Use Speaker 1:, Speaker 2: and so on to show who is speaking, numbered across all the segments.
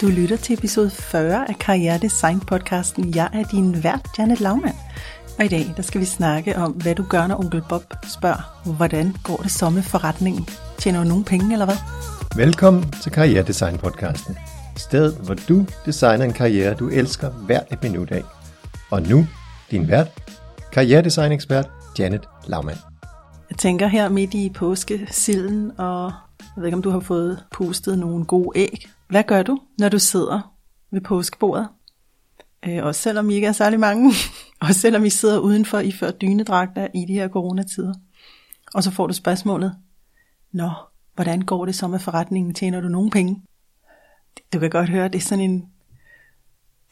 Speaker 1: Du lytter til episode 40 af Karriere Design podcasten. Jeg er din vært, Janet Laumann. Og i dag der skal vi snakke om, hvad du gør, når onkel Bob spørger, hvordan går det så med forretningen? Tjener du nogen penge, eller hvad?
Speaker 2: Velkommen til Karriere Design podcasten. Stedet, hvor du designer en karriere, du elsker hvert et minut af. Og nu, din vært, karrieredesign ekspert Janet Laumann.
Speaker 1: Jeg tænker her midt i påskesilden, og jeg ved ikke, om du har fået pustet nogle gode æg. Hvad gør du, når du sidder ved påskebordet? Øh, også selvom I ikke er særlig mange. og selvom I sidder udenfor i før dynedragter i de her coronatider. Og så får du spørgsmålet, Nå, hvordan går det så med forretningen? Tjener du nogen penge? Du kan godt høre, det er sådan en,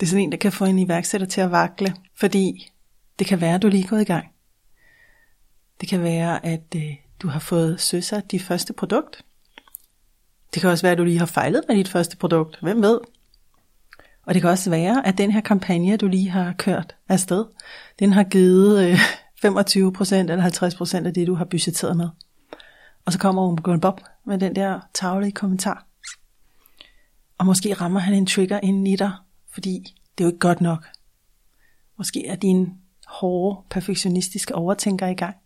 Speaker 1: det er sådan en, der kan få en iværksætter til at vakle, fordi det kan være, at du lige er gået i gang. Det kan være, at øh, du har fået søsat dit første produkt. Det kan også være, at du lige har fejlet med dit første produkt. Hvem ved? Og det kan også være, at den her kampagne, du lige har kørt afsted, den har givet øh, 25% eller 50% af det, du har budgetteret med. Og så kommer onkel Bob med den der tavle i kommentar. Og måske rammer han en trigger ind i dig, fordi det er jo ikke godt nok. Måske er din hårde, perfektionistiske overtænker i gang.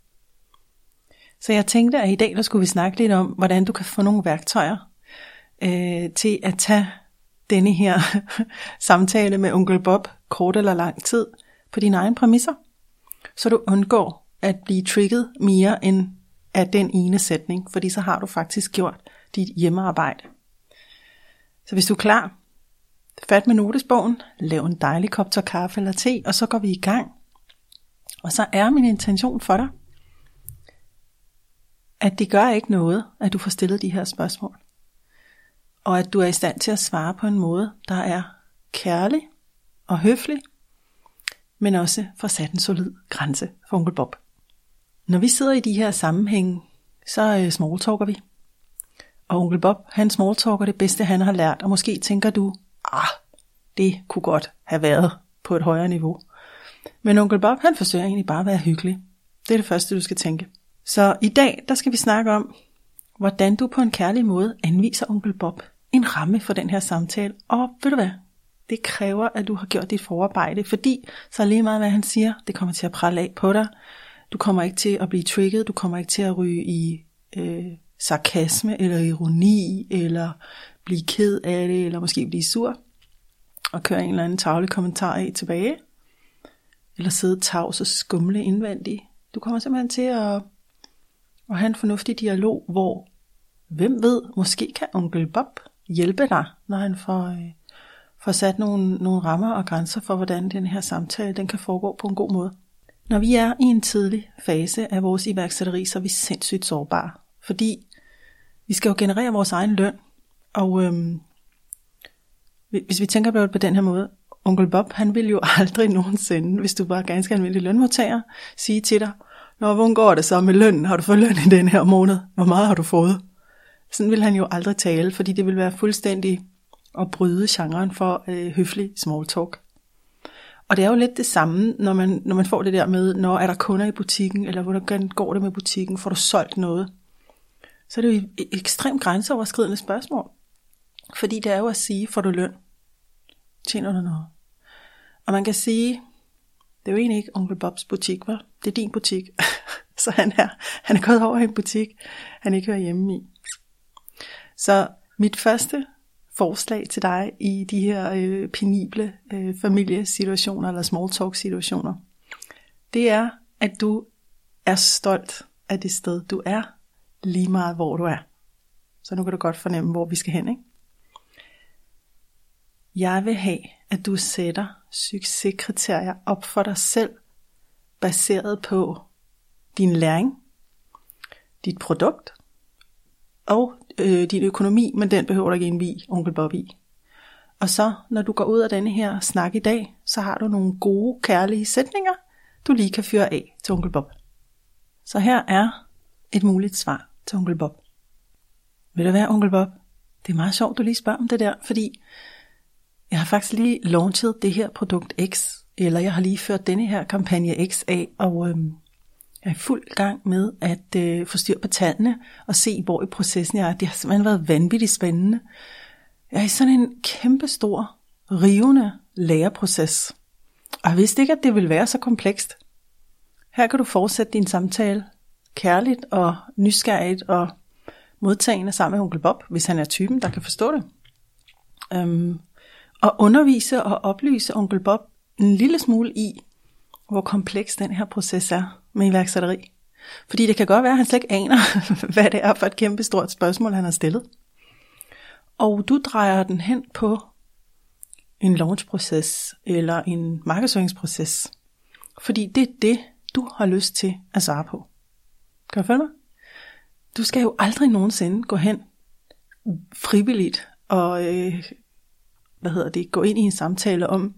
Speaker 1: Så jeg tænkte, at i dag der skulle vi snakke lidt om, hvordan du kan få nogle værktøjer øh, til at tage denne her samtale med onkel Bob kort eller lang tid på dine egne præmisser, så du undgår at blive trigget mere end af den ene sætning, fordi så har du faktisk gjort dit hjemmearbejde. Så hvis du er klar, fat med notesbogen, lav en dejlig kop til kaffe eller te, og så går vi i gang. Og så er min intention for dig, at det gør ikke noget, at du får stillet de her spørgsmål. Og at du er i stand til at svare på en måde, der er kærlig og høflig, men også får sat en solid grænse for onkel Bob. Når vi sidder i de her sammenhænge, så øh, smalltalker vi. Og onkel Bob, han smalltalker det bedste, han har lært, og måske tænker du, ah, det kunne godt have været på et højere niveau. Men onkel Bob, han forsøger egentlig bare at være hyggelig. Det er det første, du skal tænke. Så i dag, der skal vi snakke om, hvordan du på en kærlig måde anviser onkel Bob en ramme for den her samtale. Og ved du hvad? Det kræver, at du har gjort dit forarbejde, fordi så lige meget, hvad han siger, det kommer til at prale af på dig. Du kommer ikke til at blive trigget, du kommer ikke til at ryge i øh, sarkasme eller ironi, eller blive ked af det, eller måske blive sur, og køre en eller anden tavle kommentar af tilbage, eller sidde tavs og skumle indvendigt. Du kommer simpelthen til at, at have en fornuftig dialog, hvor, hvem ved, måske kan onkel Bob hjælpe dig, når han får, øh, får sat nogle, nogle rammer og grænser for, hvordan den her samtale den kan foregå på en god måde. Når vi er i en tidlig fase af vores iværksætteri, så er vi sindssygt sårbare, fordi vi skal jo generere vores egen løn, og øhm, hvis vi tænker på det på den her måde, onkel Bob, han vil jo aldrig nogensinde, hvis du var ganske almindelig lønmodtager, sige til dig, Nå, hvordan går det så med lønnen? Har du fået løn i den her måned? Hvor meget har du fået? Sådan vil han jo aldrig tale, fordi det vil være fuldstændig at bryde genren for øh, høflig small talk. Og det er jo lidt det samme, når man, når man får det der med, når er der kunder i butikken, eller hvordan går det med butikken, får du solgt noget? Så er det jo et ekstremt grænseoverskridende spørgsmål. Fordi det er jo at sige, får du løn? Tjener du noget? Og man kan sige, det er jo egentlig ikke onkel Bobs butik, var. Det er din butik. så han er, han er gået over i en butik, han ikke hører hjemme i. Så mit første forslag til dig i de her øh, penible øh, familiesituationer eller small talk situationer, det er, at du er stolt af det sted, du er, lige meget hvor du er. Så nu kan du godt fornemme, hvor vi skal hen, ikke? Jeg vil have, at du sætter succeskriterier op for dig selv, baseret på din læring, dit produkt og øh, din økonomi, men den behøver du ikke indvige onkel Bob i. Og så, når du går ud af denne her snak i dag, så har du nogle gode, kærlige sætninger, du lige kan fyre af til onkel Bob. Så her er et muligt svar til onkel Bob. Vil du være, onkel Bob? Det er meget sjovt, du lige spørger om det der, fordi jeg har faktisk lige launchet det her produkt X, eller jeg har lige ført denne her kampagne X af, og øhm, jeg er i fuld gang med at øh, få styr på tallene og se, hvor i processen jeg er. Det har simpelthen været vanvittigt spændende. Jeg er i sådan en kæmpe stor, rivende læreproces. Og jeg vidste ikke, at det ville være så komplekst. Her kan du fortsætte din samtale kærligt og nysgerrigt og modtagende sammen med onkel Bob, hvis han er typen, der kan forstå det. Øhm, og undervise og oplyse onkel Bob en lille smule i, hvor kompleks den her proces er med iværksætteri. Fordi det kan godt være, at han slet ikke aner, hvad det er for et kæmpe stort spørgsmål, han har stillet. Og du drejer den hen på en launchproces eller en markedsføringsproces. Fordi det er det, du har lyst til at svare på. Kan du følge mig? Du skal jo aldrig nogensinde gå hen frivilligt og øh, hvad hedder det, gå ind i en samtale om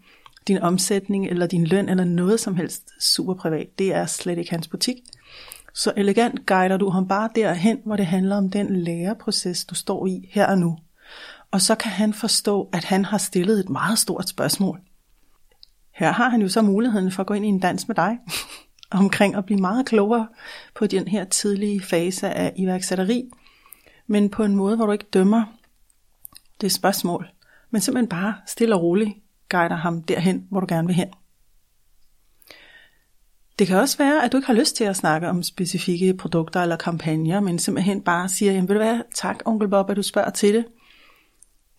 Speaker 1: din omsætning eller din løn eller noget som helst super privat. Det er slet ikke hans butik. Så elegant guider du ham bare derhen, hvor det handler om den læreproces, du står i her og nu. Og så kan han forstå, at han har stillet et meget stort spørgsmål. Her har han jo så muligheden for at gå ind i en dans med dig, omkring at blive meget klogere på den her tidlige fase af iværksætteri, men på en måde, hvor du ikke dømmer det spørgsmål, men simpelthen bare stille og roligt guider ham derhen, hvor du gerne vil hen. Det kan også være, at du ikke har lyst til at snakke om specifikke produkter eller kampagner, men simpelthen bare siger, jamen vil du være, tak onkel Bob, at du spørger til det.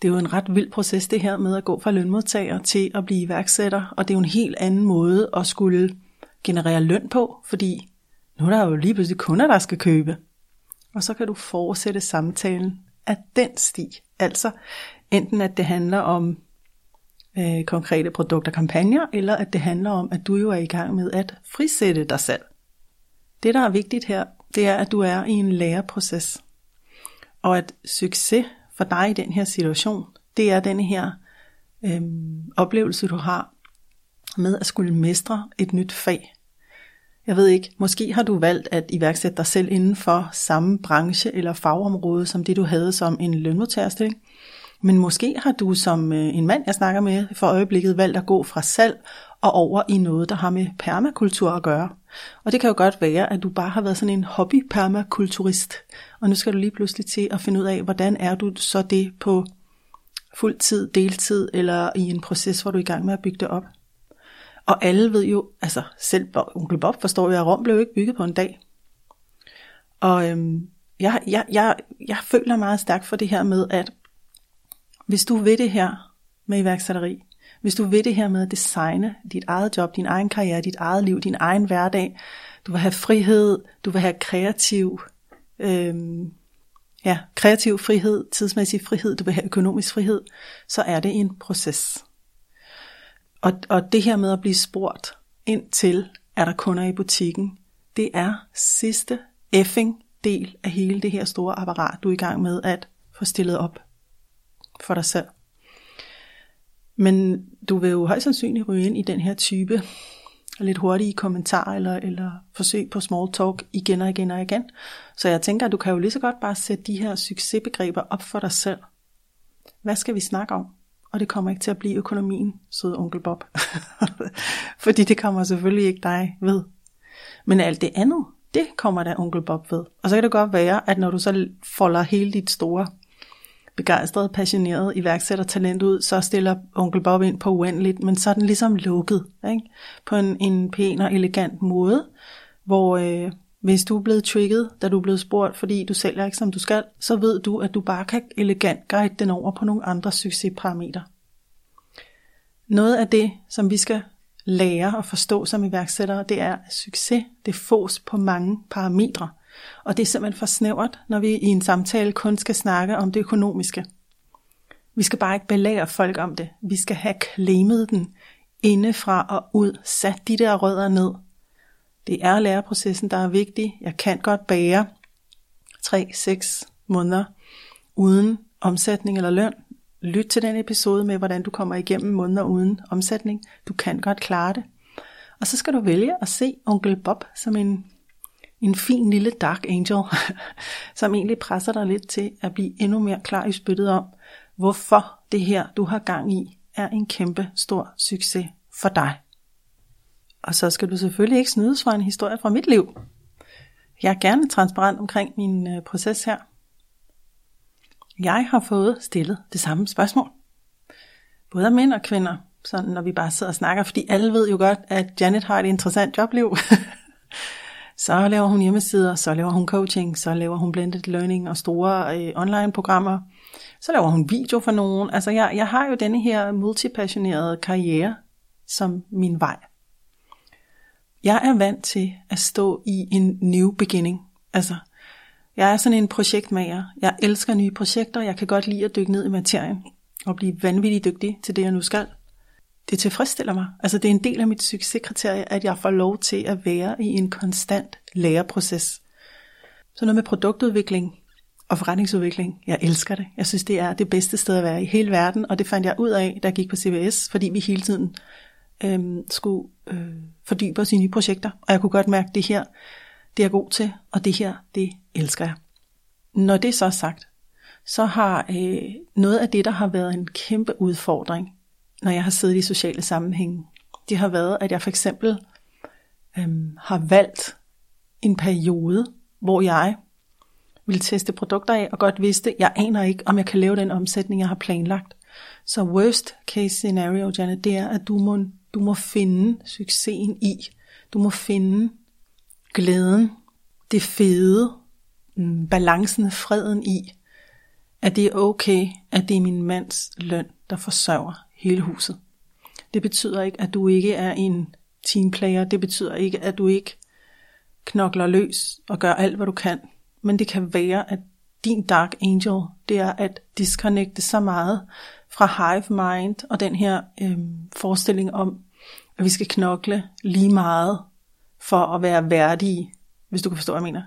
Speaker 1: Det er jo en ret vild proces det her med at gå fra lønmodtager til at blive iværksætter, og det er jo en helt anden måde at skulle generere løn på, fordi nu er der jo lige pludselig kunder, der skal købe. Og så kan du fortsætte samtalen af den sti. Altså enten at det handler om øh, konkrete produkter og kampagner, eller at det handler om, at du jo er i gang med at frisætte dig selv. Det, der er vigtigt her, det er, at du er i en læreproces. Og at succes for dig i den her situation, det er den her øh, oplevelse, du har med at skulle mestre et nyt fag. Jeg ved ikke, måske har du valgt at iværksætte dig selv inden for samme branche eller fagområde, som det du havde som en lønmodtagerstilling. Men måske har du som øh, en mand, jeg snakker med, for øjeblikket valgt at gå fra salg og over i noget, der har med permakultur at gøre. Og det kan jo godt være, at du bare har været sådan en hobby-permakulturist, og nu skal du lige pludselig til at finde ud af, hvordan er du så det på fuld tid, deltid, eller i en proces, hvor du er i gang med at bygge det op. Og alle ved jo, altså selv onkel Bob forstår jo, at Rom blev ikke bygget på en dag. Og øhm, jeg, jeg, jeg, jeg føler meget stærkt for det her med, at hvis du vil det her med iværksætteri, hvis du vil det her med at designe dit eget job, din egen karriere, dit eget liv, din egen hverdag, du vil have frihed, du vil have kreativ, øhm, ja, kreativ frihed, tidsmæssig frihed, du vil have økonomisk frihed, så er det en proces. Og, og det her med at blive spurgt ind til, er der kunder i butikken, det er sidste effing del af hele det her store apparat, du er i gang med at få stillet op for dig selv. Men du vil jo højst sandsynligt ryge ind i den her type lidt hurtige kommentarer eller, eller forsøg på small talk igen og igen og igen. Så jeg tænker, at du kan jo lige så godt bare sætte de her succesbegreber op for dig selv. Hvad skal vi snakke om? Og det kommer ikke til at blive økonomien, søde onkel Bob. Fordi det kommer selvfølgelig ikke dig ved. Men alt det andet, det kommer der onkel Bob ved. Og så kan det godt være, at når du så folder hele dit store begejstret, passioneret iværksættertalent ud, så stiller onkel Bob ind på uendeligt, men så er den ligesom lukket, ikke? på en, en pæn og elegant måde, hvor øh, hvis du er blevet trigget, da du er blevet spurgt, fordi du sælger ikke som du skal, så ved du, at du bare kan elegant guide den over på nogle andre succesparametre. Noget af det, som vi skal lære og forstå som iværksættere, det er, at succes det fås på mange parametre. Og det er simpelthen for snævert, når vi i en samtale kun skal snakke om det økonomiske. Vi skal bare ikke belære folk om det. Vi skal have klemet den indefra og ud. Sat de der rødder ned. Det er læreprocessen, der er vigtig. Jeg kan godt bære 3-6 måneder uden omsætning eller løn. Lyt til den episode med, hvordan du kommer igennem måneder uden omsætning. Du kan godt klare det. Og så skal du vælge at se onkel Bob som en en fin lille dark angel, som egentlig presser dig lidt til at blive endnu mere klar i spyttet om, hvorfor det her, du har gang i, er en kæmpe stor succes for dig. Og så skal du selvfølgelig ikke snydes for en historie fra mit liv. Jeg er gerne transparent omkring min øh, proces her. Jeg har fået stillet det samme spørgsmål. Både af mænd og kvinder, sådan når vi bare sidder og snakker, fordi alle ved jo godt, at Janet har et interessant jobliv. så laver hun hjemmesider, så laver hun coaching, så laver hun blended learning og store øh, online programmer. Så laver hun video for nogen. Altså jeg, jeg har jo denne her multipassionerede karriere som min vej. Jeg er vant til at stå i en new beginning. Altså, jeg er sådan en projektmager. Jeg elsker nye projekter. Jeg kan godt lide at dykke ned i materien og blive vanvittigt dygtig til det, jeg nu skal. Det tilfredsstiller mig. Altså, det er en del af mit succeskriterie, at jeg får lov til at være i en konstant læreproces. Så noget med produktudvikling og forretningsudvikling. Jeg elsker det. Jeg synes, det er det bedste sted at være i hele verden, og det fandt jeg ud af, da jeg gik på CBS, fordi vi hele tiden øhm, skulle øh, fordybe os i nye projekter. Og jeg kunne godt mærke, at det her, det er jeg god til, og det her, det elsker jeg. Når det er så sagt, så har øh, noget af det, der har været en kæmpe udfordring, når jeg har siddet i sociale sammenhænge, det har været, at jeg for eksempel øhm, har valgt en periode, hvor jeg ville teste produkter af, og godt vidste, jeg aner ikke, om jeg kan lave den omsætning, jeg har planlagt. Så worst case scenario, Janet, det er, at du må, du må finde succesen i. Du må finde glæden, det fede, mm, balancen, freden i, at det er okay, at det er min mands løn, der forsørger hele huset. Det betyder ikke, at du ikke er en teamplayer. Det betyder ikke, at du ikke knokler løs og gør alt, hvad du kan. Men det kan være, at din dark angel, det er at disconnecte så meget fra hive mind og den her øh, forestilling om, at vi skal knokle lige meget for at være værdige, hvis du kan forstå, hvad jeg mener.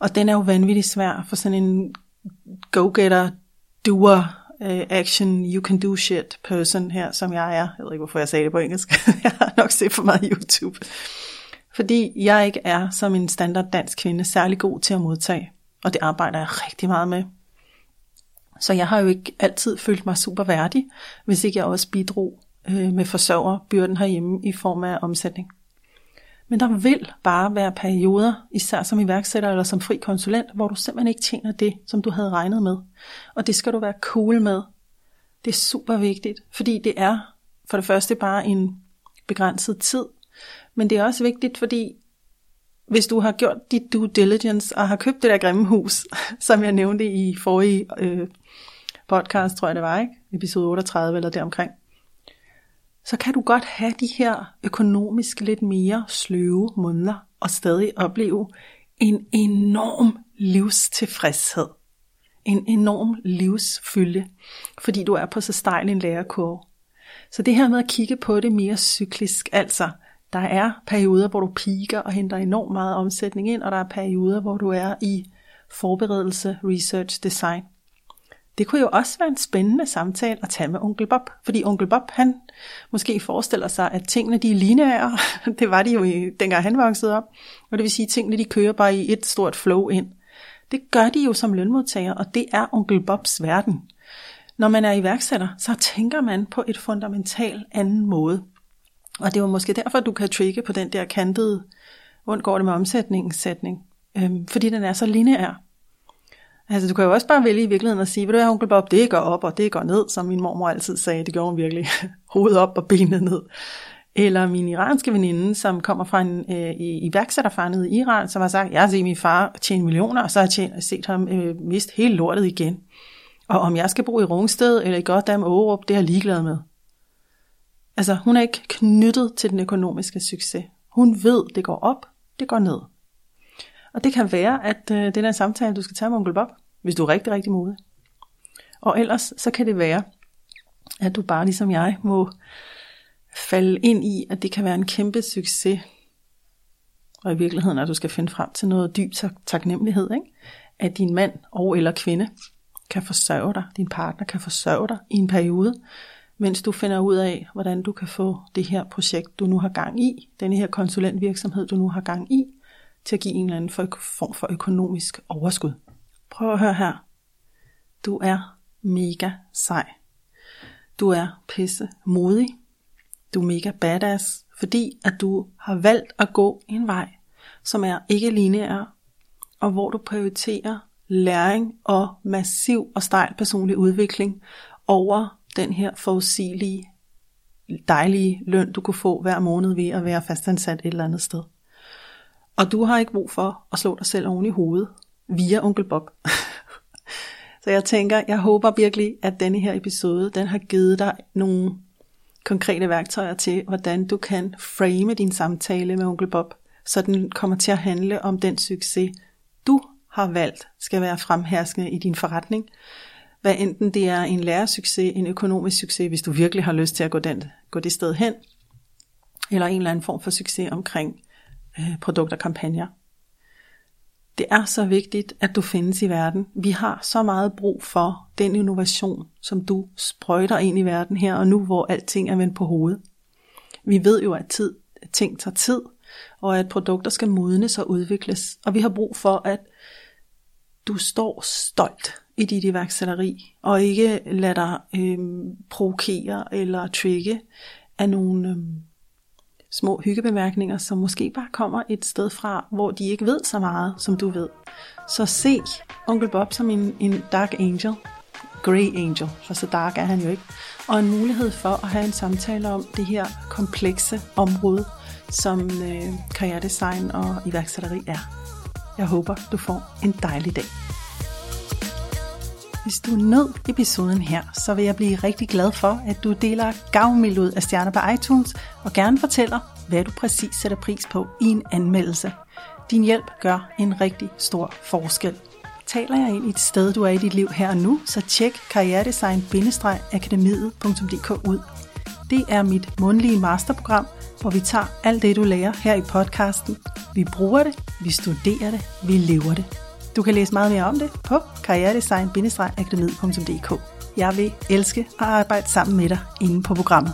Speaker 1: Og den er jo vanvittigt svær for sådan en go-getter, doer, uh, action, you can do shit person her, som jeg er. Jeg ved ikke, hvorfor jeg sagde det på engelsk. jeg har nok set for meget YouTube. Fordi jeg ikke er som en standard dansk kvinde særlig god til at modtage. Og det arbejder jeg rigtig meget med. Så jeg har jo ikke altid følt mig super værdig, hvis ikke jeg også bidrog øh, med forsørgerbyrden herhjemme i form af omsætning. Men der vil bare være perioder, især som iværksætter eller som fri konsulent, hvor du simpelthen ikke tjener det, som du havde regnet med. Og det skal du være cool med. Det er super vigtigt, fordi det er for det første bare en begrænset tid. Men det er også vigtigt, fordi hvis du har gjort dit due diligence og har købt det der grimme hus, som jeg nævnte i forrige øh, podcast, tror jeg det var, ikke? episode 38 eller deromkring, så kan du godt have de her økonomisk lidt mere sløve måneder og stadig opleve en enorm livstilfredshed. En enorm livsfylde, fordi du er på så stejl en lærekurve. Så det her med at kigge på det mere cyklisk, altså der er perioder, hvor du piker og henter enormt meget omsætning ind, og der er perioder, hvor du er i forberedelse, research, design. Det kunne jo også være en spændende samtale at tage med onkel Bob, fordi onkel Bob, han måske forestiller sig, at tingene de er lineære. Det var de jo, i, dengang han voksede op. Og det vil sige, at tingene de kører bare i et stort flow ind. Det gør de jo som lønmodtager, og det er onkel Bobs verden. Når man er iværksætter, så tænker man på et fundamentalt anden måde. Og det var måske derfor, du kan trigge på den der kantede, undgår går det med omsætningen sætning. Øhm, fordi den er så lineær. Altså du kan jo også bare vælge i virkeligheden at sige, ved du hvad onkel Bob, det går op og det går ned, som min mormor altid sagde, det gjorde hun virkelig, hovedet op og benet ned. Eller min iranske veninde, som kommer fra en øh, iværksætterfar i Iran, som har sagt, jeg har set min far tjene millioner, og så har jeg tjent, set ham øh, miste hele lortet igen. Og om jeg skal bo i Rungsted eller i Goddam Aarup, det er jeg ligeglad med. Altså, hun er ikke knyttet til den økonomiske succes. Hun ved, det går op, det går ned. Og det kan være, at øh, det er den samtale, du skal tage med onkel Bob, hvis du er rigtig, rigtig modig. Og ellers så kan det være, at du bare ligesom jeg må falde ind i, at det kan være en kæmpe succes. Og i virkeligheden, at du skal finde frem til noget dyb tak- taknemmelighed, ikke? at din mand og eller kvinde kan forsørge dig, din partner kan forsørge dig i en periode, mens du finder ud af, hvordan du kan få det her projekt, du nu har gang i, den her konsulentvirksomhed, du nu har gang i, til at give en eller anden form for økonomisk overskud. Prøv at høre her. Du er mega sej. Du er pisse modig. Du er mega badass, fordi at du har valgt at gå en vej, som er ikke lineær, og hvor du prioriterer læring og massiv og stejl personlig udvikling over den her forudsigelige, dejlige løn, du kunne få hver måned ved at være fastansat et eller andet sted. Og du har ikke brug for at slå dig selv oven i hovedet via onkel Bob. Så jeg tænker, jeg håber virkelig, at denne her episode, den har givet dig nogle konkrete værktøjer til, hvordan du kan frame din samtale med onkel Bob, så den kommer til at handle om den succes, du har valgt skal være fremherskende i din forretning. Hvad enten det er en lærersucces, en økonomisk succes, hvis du virkelig har lyst til at gå, den, gå det sted hen, eller en eller anden form for succes omkring øh, produkter og kampagner. Det er så vigtigt, at du findes i verden. Vi har så meget brug for den innovation, som du sprøjter ind i verden her og nu, hvor alting er vendt på hovedet. Vi ved jo, at tid, at ting tager tid, og at produkter skal modnes og udvikles. Og vi har brug for, at du står stolt i dit iværksætteri, og ikke lader dig øh, provokere eller trigge af nogle øh, små hyggebemærkninger, som måske bare kommer et sted fra, hvor de ikke ved så meget, som du ved. Så se onkel Bob som en, en dark angel, grey angel, for så dark er han jo ikke, og en mulighed for at have en samtale om det her komplekse område, som øh, karrieredesign og iværksætteri er. Jeg håber, du får en dejlig dag. Hvis du nød episoden her, så vil jeg blive rigtig glad for, at du deler gavmild ud af stjerner på iTunes, og gerne fortæller, hvad du præcis sætter pris på i en anmeldelse. Din hjælp gør en rigtig stor forskel. Taler jeg ind i et sted, du er i dit liv her og nu, så tjek karrieredesign-akademiet.dk ud. Det er mit mundlige masterprogram, hvor vi tager alt det, du lærer her i podcasten. Vi bruger det, vi studerer det, vi lever det. Du kan læse meget mere om det på karrieredesign-akademiet.dk. Jeg vil elske at arbejde sammen med dig inde på programmet.